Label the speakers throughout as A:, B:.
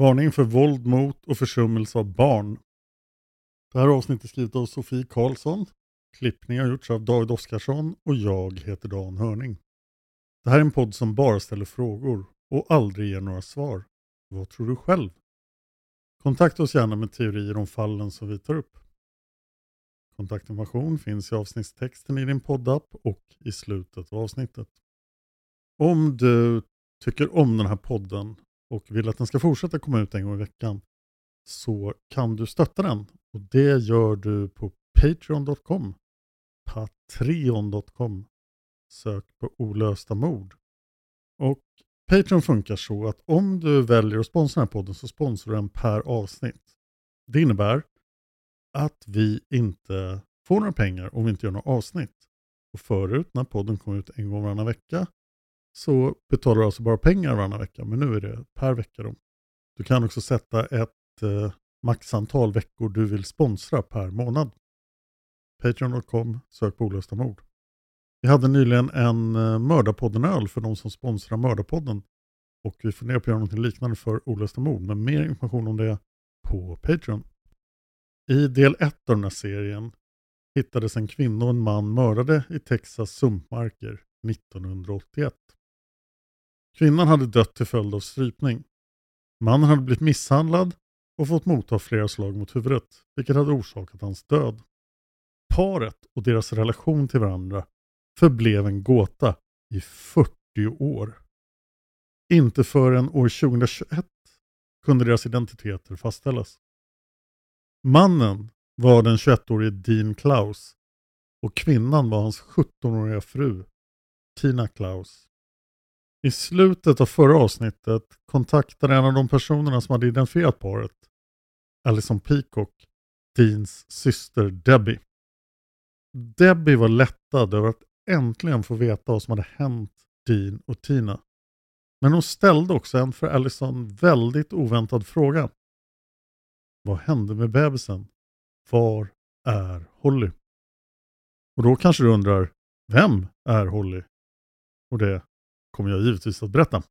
A: Varning för våld mot och försummelse av barn. Det här avsnittet är skrivet av Sofie Karlsson. Klippning har gjorts av David Oskarsson och jag heter Dan Hörning. Det här är en podd som bara ställer frågor och aldrig ger några svar. Vad tror du själv? Kontakta oss gärna med teorier om fallen som vi tar upp. Kontaktinformation finns i avsnittstexten i din poddapp och i slutet av avsnittet. Om du tycker om den här podden och vill att den ska fortsätta komma ut en gång i veckan så kan du stötta den. Och det gör du på patreon.com. Patreon.com. Sök på olösta mord. Och Patreon funkar så att om du väljer att sponsra den här podden så sponsrar du den per avsnitt. Det innebär att vi inte får några pengar om vi inte gör några avsnitt. Och förut när podden kom ut en gång varannan vecka så betalar du alltså bara pengar varannan vecka, men nu är det per vecka. Då. Du kan också sätta ett eh, maxantal veckor du vill sponsra per månad. Patreon.com, sök på olösta mord. Vi hade nyligen en eh, Mördarpodden-öl för de som sponsrar Mördarpodden. Och vi funderar på att göra något liknande för olösta mord, men mer information om det på Patreon. I del 1 av den här serien hittades en kvinna och en man mördade i Texas sumpmarker 1981. Kvinnan hade dött till följd av strypning. Mannen hade blivit misshandlad och fått motta flera slag mot huvudet, vilket hade orsakat hans död. Paret och deras relation till varandra förblev en gåta i 40 år. Inte förrän år 2021 kunde deras identiteter fastställas. Mannen var den 21-årige Dean Klaus och kvinnan var hans 17-åriga fru Tina Klaus. I slutet av förra avsnittet kontaktade en av de personerna som hade identifierat paret, Alison Peacock, Deans syster Debbie. Debbie var lättad över att äntligen få veta vad som hade hänt Dean och Tina. Men hon ställde också en för Allison väldigt oväntad fråga. Vad hände med bebisen? Var är Holly? Och då kanske du undrar, vem är Holly? Och det kommer jag givetvis att berätta.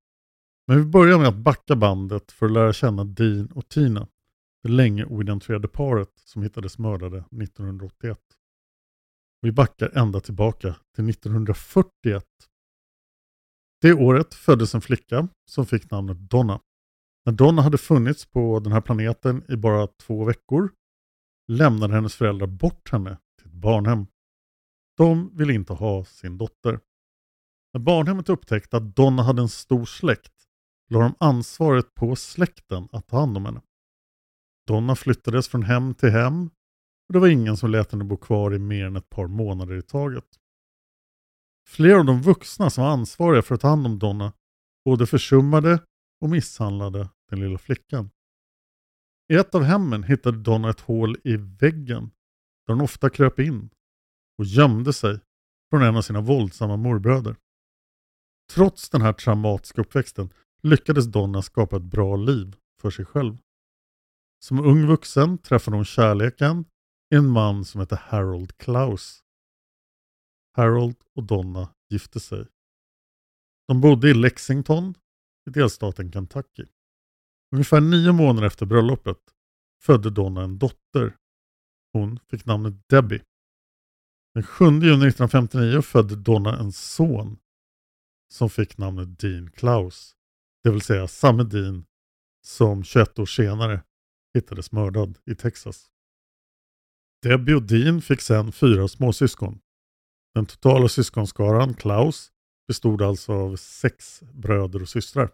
A: Men vi börjar med att backa bandet för att lära känna Dean och Tina. Det länge oidentifierade paret som hittades mördade 1981. Vi backar ända tillbaka till 1941. Det året föddes en flicka som fick namnet Donna. När Donna hade funnits på den här planeten i bara två veckor lämnade hennes föräldrar bort henne till ett barnhem. De ville inte ha sin dotter. När barnhemmet upptäckte att Donna hade en stor släkt la de ansvaret på släkten att ta hand om henne. Donna flyttades från hem till hem och det var ingen som lät henne bo kvar i mer än ett par månader i taget. Flera av de vuxna som var ansvariga för att ta hand om Donna både försummade och misshandlade den lilla flickan. I ett av hemmen hittade Donna ett hål i väggen där hon ofta kröp in och gömde sig från en av sina våldsamma morbröder. Trots den här traumatiska uppväxten lyckades Donna skapa ett bra liv för sig själv. Som ung vuxen träffade hon kärleken i en man som hette Harold Klaus. Harold och Donna gifte sig. De bodde i Lexington i delstaten Kentucky. Ungefär nio månader efter bröllopet födde Donna en dotter. Hon fick namnet Debbie. Den 7 juni 1959 födde Donna en son som fick namnet Dean Klaus. Det vill säga samme Dean som 21 år senare hittades mördad i Texas. Debbie och Dean fick sedan fyra småsyskon. Den totala syskonskaran, Klaus, bestod alltså av sex bröder och systrar.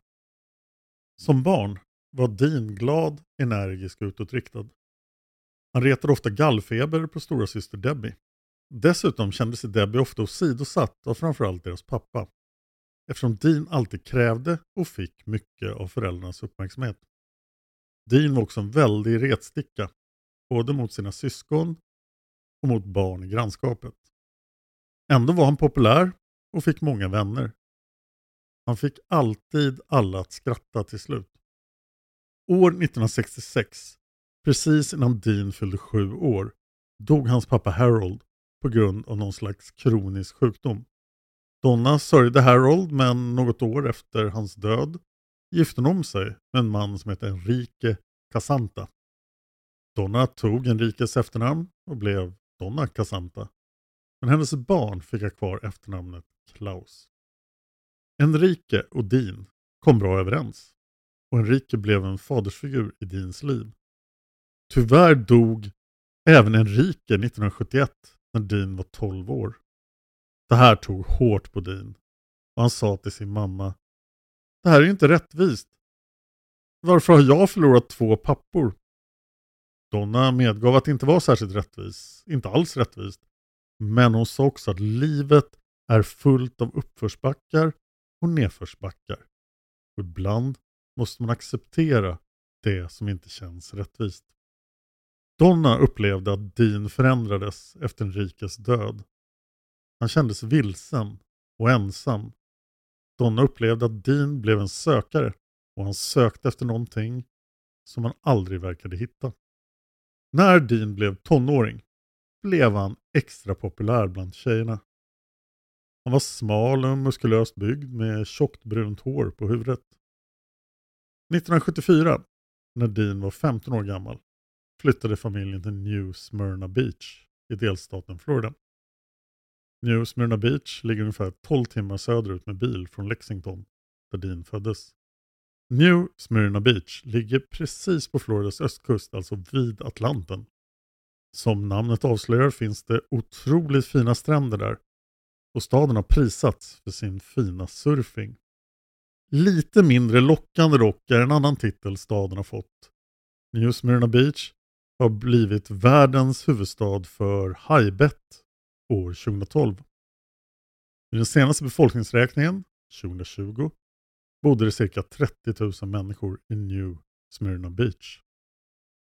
A: Som barn var Dean glad, energisk och utåtriktad. Han retade ofta gallfeber på stora syster Debbie. Dessutom kände sig Debbie ofta åsidosatt av framförallt deras pappa. Eftersom Dean alltid krävde och fick mycket av föräldrarnas uppmärksamhet. Dean var också en väldig retsticka, både mot sina syskon och mot barn i grannskapet. Ändå var han populär och fick många vänner. Han fick alltid alla att skratta till slut. År 1966, precis innan Dean fyllde sju år, dog hans pappa Harold på grund av någon slags kronisk sjukdom. Donna sörjde Harold men något år efter hans död gifte hon om sig med en man som hette Enrique Casanta. Donna tog Enriques efternamn och blev Donna Casanta. Men hennes barn fick ha kvar efternamnet Klaus. Enrique och Dean kom bra överens och Enrique blev en fadersfigur i Deans liv. Tyvärr dog även Enrique 1971 när Dean var 12 år. Det här tog hårt på Dean och han sa till sin mamma Det här är inte rättvist. Varför har jag förlorat två pappor? Donna medgav att det inte var särskilt rättvist, inte alls rättvist. Men hon sa också att livet är fullt av uppförsbackar och nedförsbackar. Och ibland måste man acceptera det som inte känns rättvist. Donna upplevde att Dean förändrades efter Enriques död. Han kändes vilsen och ensam. Donna upplevde att Dean blev en sökare och han sökte efter någonting som han aldrig verkade hitta. När Dean blev tonåring blev han extra populär bland tjejerna. Han var smal och muskulöst byggd med tjockt brunt hår på huvudet. 1974, när Dean var 15 år gammal, flyttade familjen till New Smyrna Beach i delstaten Florida. New Smyrna Beach ligger ungefär 12 timmar söderut med bil från Lexington, där Dean föddes. New Smyrna Beach ligger precis på Floridas östkust, alltså vid Atlanten. Som namnet avslöjar finns det otroligt fina stränder där och staden har prisats för sin fina surfing. Lite mindre lockande dock är en annan titel staden har fått. New Smyrna Beach har blivit världens huvudstad för hajbett år 2012. I den senaste befolkningsräkningen, 2020, bodde det cirka 30 000 människor i New Smyrna Beach.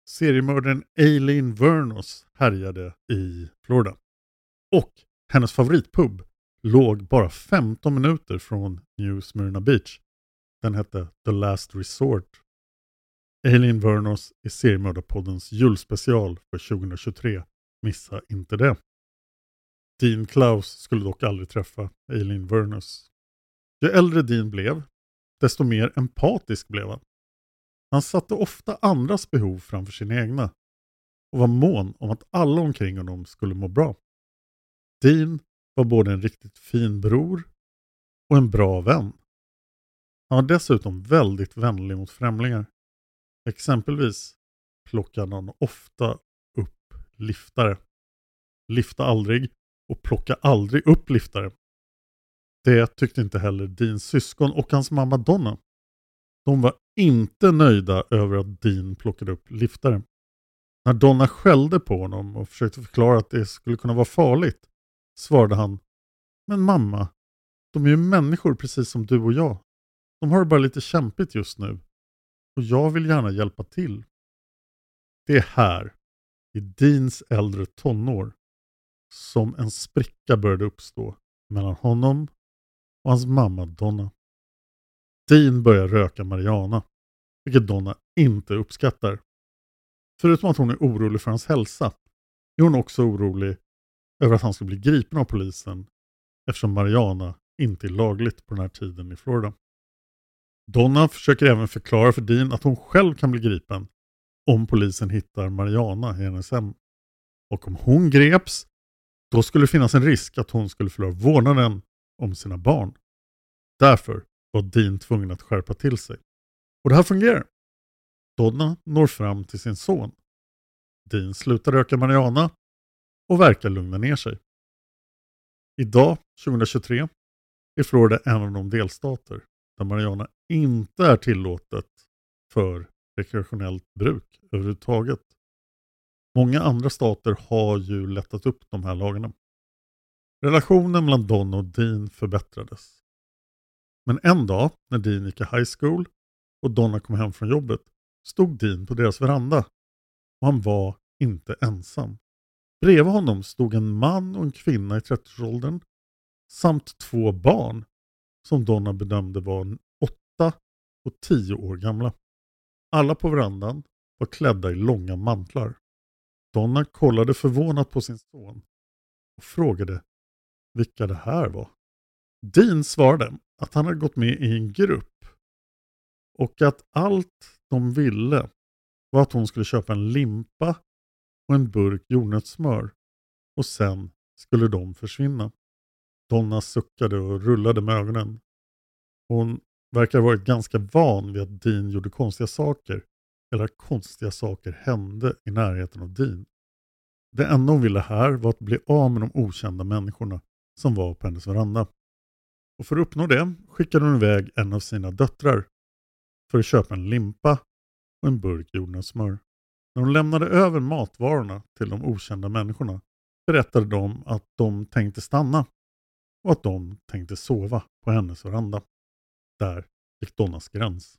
A: Seriemördaren Aileen Vernos härjade i Florida. Och hennes favoritpub låg bara 15 minuter från New Smyrna Beach. Den hette The Last Resort. Aileen Vernos är seriemördarpoddens julspecial för 2023. Missa inte det. Dean Klaus skulle dock aldrig träffa Eileen Vernus. Ju äldre Dean blev, desto mer empatisk blev han. Han satte ofta andras behov framför sina egna och var mån om att alla omkring honom skulle må bra. Dean var både en riktigt fin bror och en bra vän. Han var dessutom väldigt vänlig mot främlingar. Exempelvis plockade han ofta upp liftare. Lifta aldrig och plocka aldrig upp liftare. Det tyckte inte heller Deans syskon och hans mamma Donna. De var inte nöjda över att Dean plockade upp liftare. När Donna skällde på honom och försökte förklara att det skulle kunna vara farligt svarade han Men mamma, de är ju människor precis som du och jag. De har det bara lite kämpigt just nu. Och jag vill gärna hjälpa till. Det är här, i Deans äldre tonår, som en spricka började uppstå mellan honom och hans mamma Donna. Dean börjar röka marijuana, vilket Donna inte uppskattar. Förutom att hon är orolig för hans hälsa är hon också orolig över att han ska bli gripen av polisen eftersom marijuana inte är lagligt på den här tiden i Florida. Donna försöker även förklara för Dean att hon själv kan bli gripen om polisen hittar marijuana i hennes hem. Och om hon greps, då skulle det finnas en risk att hon skulle förlora vårdnaden om sina barn. Därför var Dean tvungen att skärpa till sig. Och det här fungerar. Donna når fram till sin son. Dean slutar röka marijuana och verkar lugna ner sig. Idag, 2023, är Florida en av de delstater där marijuana inte är tillåtet för rekreationellt bruk överhuvudtaget. Många andra stater har ju lättat upp de här lagarna. Relationen mellan Don och Dean förbättrades. Men en dag när Dean gick i high school och Donna kom hem från jobbet stod Dean på deras veranda och han var inte ensam. Bredvid honom stod en man och en kvinna i 30-årsåldern samt två barn som Donna bedömde var 8 och 10 år gamla. Alla på verandan var klädda i långa mantlar. Donna kollade förvånat på sin son och frågade vilka det här var. Dean svarade att han hade gått med i en grupp och att allt de ville var att hon skulle köpa en limpa och en burk jordnötssmör och sen skulle de försvinna. Donna suckade och rullade med ögonen. Hon verkar ha varit ganska van vid att Dean gjorde konstiga saker eller konstiga saker hände i närheten av Dean. Det enda hon ville här var att bli av med de okända människorna som var på hennes veranda. Och för att uppnå det skickade hon iväg en av sina döttrar för att köpa en limpa och en burk jordnötssmör. När hon lämnade över matvarorna till de okända människorna berättade de att de tänkte stanna och att de tänkte sova på hennes veranda. Där gick Donnas gräns.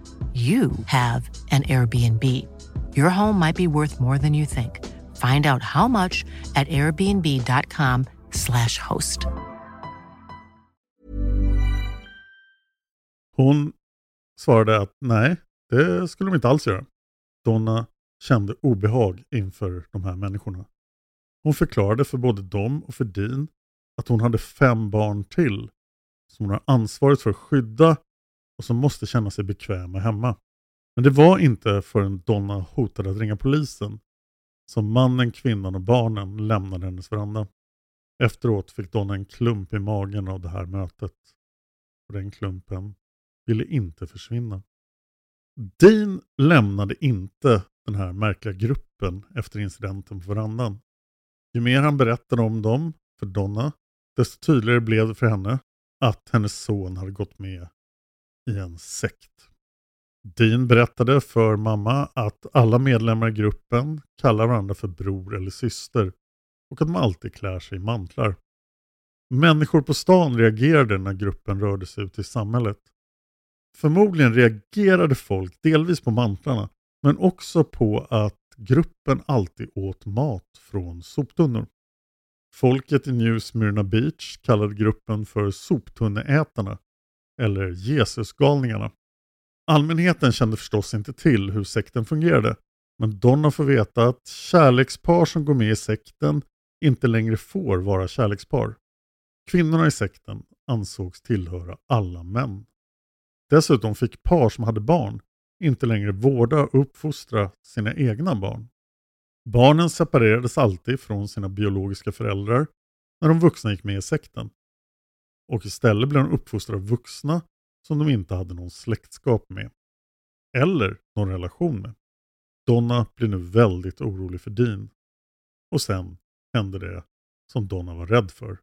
B: you have an Airbnb. Your home might be worth more than you think. Find out how much at airbnb.com/slash host.
A: Hon svarade att nej, det skulle de inte alls göra. Donna kände obehag inför de här människorna. Hon förklarade för både dem och för Dean att hon hade fem barn till som hon har ansvaret för att skydda och som måste känna sig bekväma hemma. Men det var inte förrän Donna hotade att ringa polisen som mannen, kvinnan och barnen lämnade hennes veranda. Efteråt fick Donna en klump i magen av det här mötet. Och den klumpen ville inte försvinna. Dean lämnade inte den här märkliga gruppen efter incidenten på verandan. Ju mer han berättade om dem för Donna, desto tydligare blev det för henne att hennes son hade gått med i en sekt. Dean berättade för mamma att alla medlemmar i gruppen kallar varandra för bror eller syster och att de alltid klär sig i mantlar. Människor på stan reagerade när gruppen rörde sig ut i samhället. Förmodligen reagerade folk delvis på mantlarna men också på att gruppen alltid åt mat från soptunnor. Folket i New Smyrna Beach kallade gruppen för soptunneätarna eller Jesusgalningarna. Allmänheten kände förstås inte till hur sekten fungerade men Donna får veta att kärlekspar som går med i sekten inte längre får vara kärlekspar. Kvinnorna i sekten ansågs tillhöra alla män. Dessutom fick par som hade barn inte längre vårda och uppfostra sina egna barn. Barnen separerades alltid från sina biologiska föräldrar när de vuxna gick med i sekten. Och istället blev de uppfostrade av vuxna som de inte hade någon släktskap med. Eller någon relation med. Donna blir nu väldigt orolig för Dean. Och sen hände det som Donna var rädd för.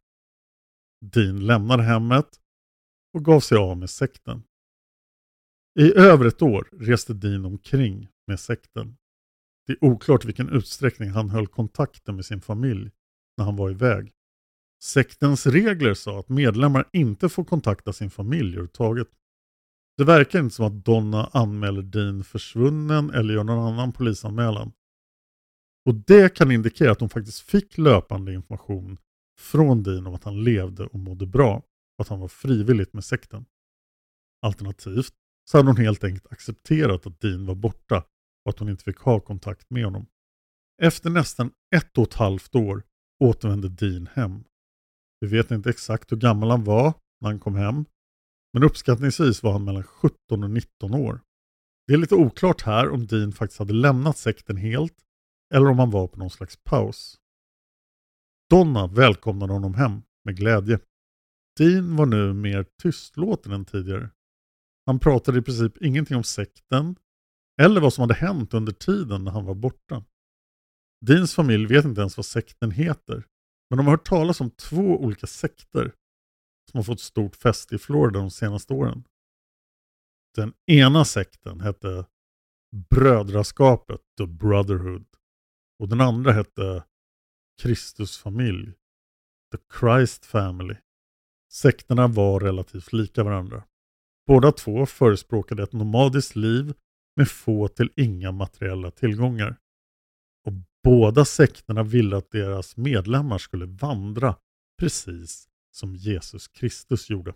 A: Dean lämnade hemmet och gav sig av med sekten. I över ett år reste Dean omkring med sekten. Det är oklart vilken utsträckning han höll kontakten med sin familj när han var iväg. Sektens regler sa att medlemmar inte får kontakta sin familj överhuvudtaget. Det verkar inte som att Donna anmäler Dean försvunnen eller gör någon annan polisanmälan. Och det kan indikera att hon faktiskt fick löpande information från Dean om att han levde och mådde bra och att han var frivilligt med sekten. Alternativt så hade hon helt enkelt accepterat att Dean var borta och att hon inte fick ha kontakt med honom. Efter nästan ett och ett halvt år återvände Dean hem. Vi vet inte exakt hur gammal han var när han kom hem, men uppskattningsvis var han mellan 17 och 19 år. Det är lite oklart här om Dean faktiskt hade lämnat sekten helt eller om han var på någon slags paus. Donna välkomnade honom hem med glädje. Dean var nu mer tystlåten än tidigare. Han pratade i princip ingenting om sekten eller vad som hade hänt under tiden när han var borta. Deans familj vet inte ens vad sekten heter, men de har hört talas om två olika sekter som har fått stort fäste i Florida de senaste åren. Den ena sekten hette Brödraskapet, The Brotherhood. Och den andra hette Kristusfamilj, The Christ Family. Sekterna var relativt lika varandra. Båda två förespråkade ett nomadiskt liv med få till inga materiella tillgångar. Båda sekterna ville att deras medlemmar skulle vandra precis som Jesus Kristus gjorde.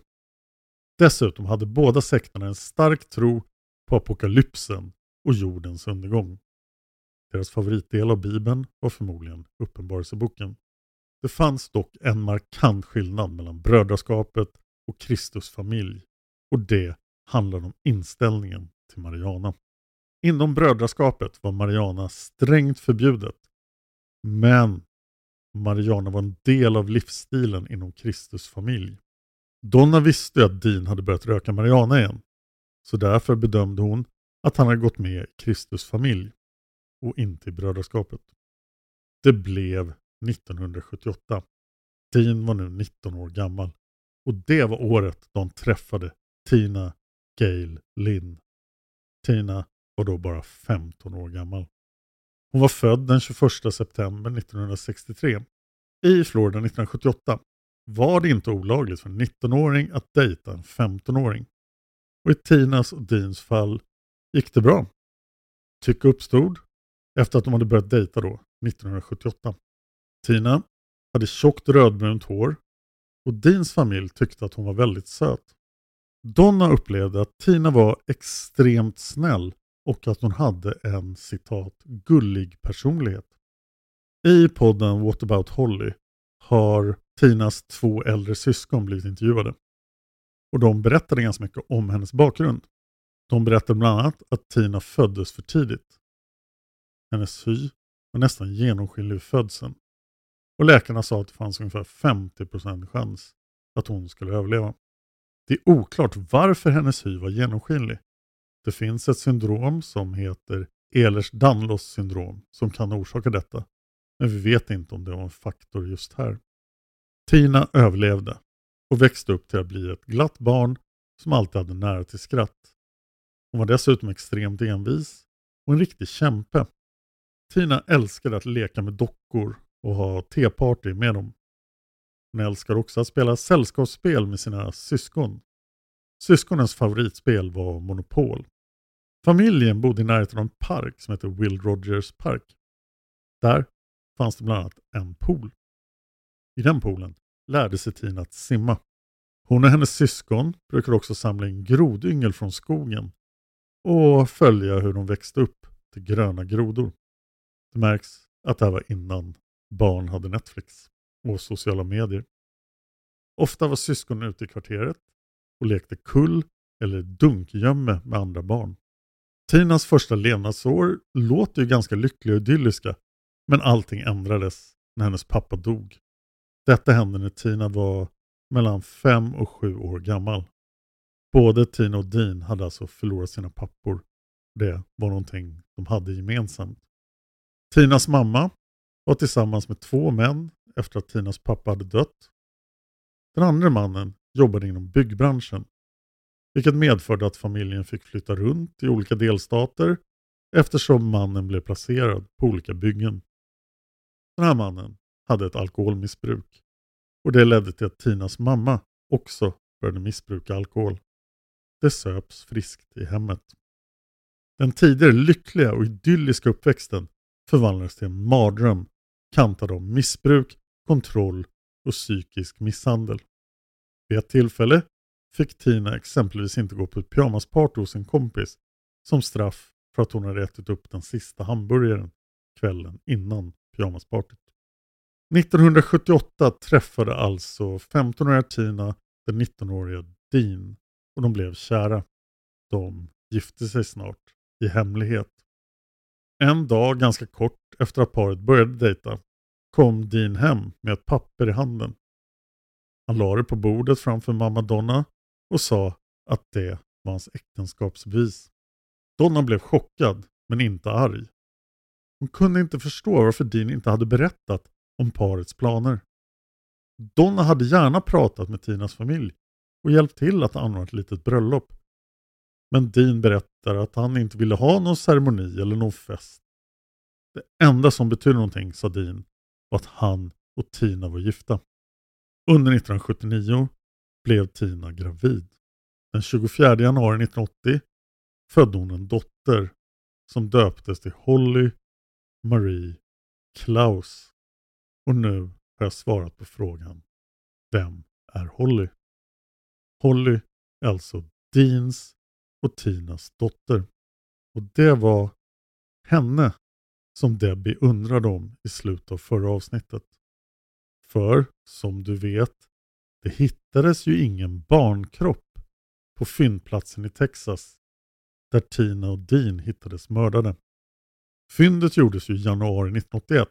A: Dessutom hade båda sekterna en stark tro på apokalypsen och jordens undergång. Deras favoritdel av Bibeln var förmodligen Uppenbarelseboken. Det fanns dock en markant skillnad mellan brödraskapet och Kristus familj och det handlar om inställningen till Mariana. Inom brödraskapet var Mariana strängt förbjudet. Men Mariana var en del av livsstilen inom Kristus familj. Donna visste att Dean hade börjat röka Mariana igen. Så därför bedömde hon att han hade gått med i Kristus familj och inte i brödraskapet. Det blev 1978. Dean var nu 19 år gammal och det var året då han träffade Tina Gail Lynn. Tina var då bara 15 år gammal. Hon var född den 21 september 1963. I Florida 1978 var det inte olagligt för en 19-åring att dejta en 15-åring. Och i Tinas och Deans fall gick det bra. Tycke uppstod efter att de hade börjat dejta då, 1978. Tina hade tjockt rödbrunt hår och Deans familj tyckte att hon var väldigt söt. Donna upplevde att Tina var extremt snäll och att hon hade en citat gullig personlighet. I podden What about Holly har Tinas två äldre syskon blivit intervjuade. Och de berättade ganska mycket om hennes bakgrund. De berättade bland annat att Tina föddes för tidigt. Hennes hy var nästan genomskinlig vid födseln. Och läkarna sa att det fanns ungefär 50% chans att hon skulle överleva. Det är oklart varför hennes hy var genomskinlig. Det finns ett syndrom som heter Ehlers-Danlos syndrom som kan orsaka detta. Men vi vet inte om det var en faktor just här. Tina överlevde och växte upp till att bli ett glatt barn som alltid hade nära till skratt. Hon var dessutom extremt envis och en riktig kämpe. Tina älskade att leka med dockor och ha teparty med dem. Hon älskar också att spela sällskapsspel med sina syskon. Syskonens favoritspel var Monopol. Familjen bodde i närheten av en park som heter Will Rogers Park. Där fanns det bland annat en pool. I den poolen lärde sig Tina att simma. Hon och hennes syskon brukade också samla in grodyngel från skogen och följa hur de växte upp till gröna grodor. Det märks att det här var innan barn hade Netflix och sociala medier. Ofta var syskonen ute i kvarteret och lekte kull eller dunkgömme med andra barn. Tinas första levnadsår låter ju ganska lyckliga och idylliska, men allting ändrades när hennes pappa dog. Detta hände när Tina var mellan fem och sju år gammal. Både Tina och Dean hade alltså förlorat sina pappor. Det var någonting de hade gemensamt. Tinas mamma var tillsammans med två män efter att Tinas pappa hade dött. Den andra mannen jobbade inom byggbranschen, vilket medförde att familjen fick flytta runt i olika delstater eftersom mannen blev placerad på olika byggen. Den här mannen hade ett alkoholmissbruk och det ledde till att Tinas mamma också började missbruka alkohol. Det söps friskt i hemmet. Den tidigare lyckliga och idylliska uppväxten förvandlades till en mardröm kantad av missbruk, kontroll och psykisk misshandel. Vid ett tillfälle fick Tina exempelvis inte gå på ett pyjamasparty hos en kompis som straff för att hon hade ätit upp den sista hamburgaren kvällen innan pyjamaspartyt. 1978 träffade alltså 15-åriga Tina den 19-åriga Dean och de blev kära. De gifte sig snart i hemlighet. En dag ganska kort efter att paret började dejta kom Dean hem med ett papper i handen. Han la det på bordet framför mamma Donna och sa att det var hans äktenskapsbevis. Donna blev chockad men inte arg. Hon kunde inte förstå varför Dean inte hade berättat om parets planer. Donna hade gärna pratat med Tinas familj och hjälpt till att anordna ett litet bröllop. Men Dean berättar att han inte ville ha någon ceremoni eller någon fest. Det enda som betydde någonting, sa Dean, var att han och Tina var gifta. Under 1979 blev Tina gravid. Den 24 januari 1980 födde hon en dotter som döptes till Holly Marie Klaus. Och nu har jag svarat på frågan. Vem är Holly? Holly är alltså Deans och Tinas dotter. Och det var henne som Debbie undrade om i slutet av förra avsnittet. För, som du vet, det hittades ju ingen barnkropp på fyndplatsen i Texas där Tina och Dean hittades mördade. Fyndet gjordes ju i januari 1981.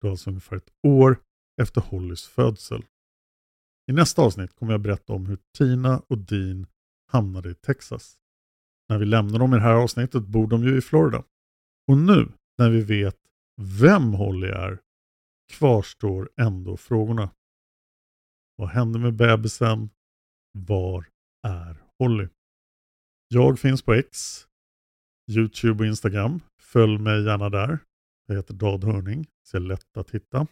A: Det var alltså ungefär ett år efter Hollys födsel. I nästa avsnitt kommer jag berätta om hur Tina och Dean hamnade i Texas. När vi lämnar dem i det här avsnittet bor de ju i Florida. Och nu när vi vet vem Holly är kvarstår ändå frågorna. Vad hände med bebisen? Var är Holly? Jag finns på X, Youtube och Instagram. Följ mig gärna där. Jag heter Dad Hörning, så är lätt att hitta.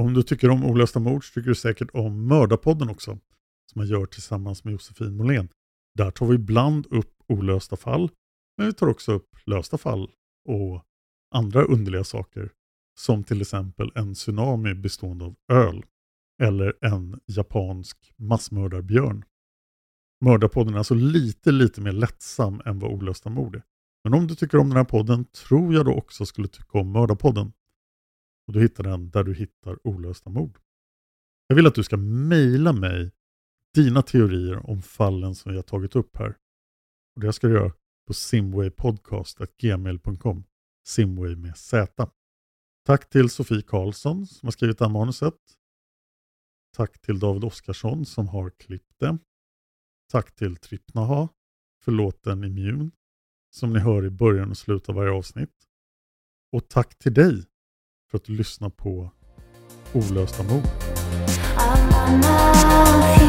A: Om du tycker om olösta mord så tycker du säkert om Mördarpodden också, som jag gör tillsammans med Josefin Måhlén. Där tar vi ibland upp olösta fall, men vi tar också upp lösta fall och andra underliga saker. Som till exempel en tsunami bestående av öl. Eller en japansk massmördarbjörn. Mördarpodden är alltså lite, lite mer lättsam än vad Olösta mord är. Men om du tycker om den här podden tror jag då också skulle tycka om Mördarpodden. Och du hittar den där du hittar Olösta mord. Jag vill att du ska mejla mig dina teorier om fallen som vi har tagit upp här. Och det ska du göra på simwaypodcast.gmail.com Simway med Z. Tack till Sofie Karlsson som har skrivit det här manuset. Tack till David Oskarsson som har klippt det. Tack till Trippnaha för låten Immune som ni hör i början och slutet av varje avsnitt. Och tack till dig för att du lyssnar på Olösta mord.
C: I'm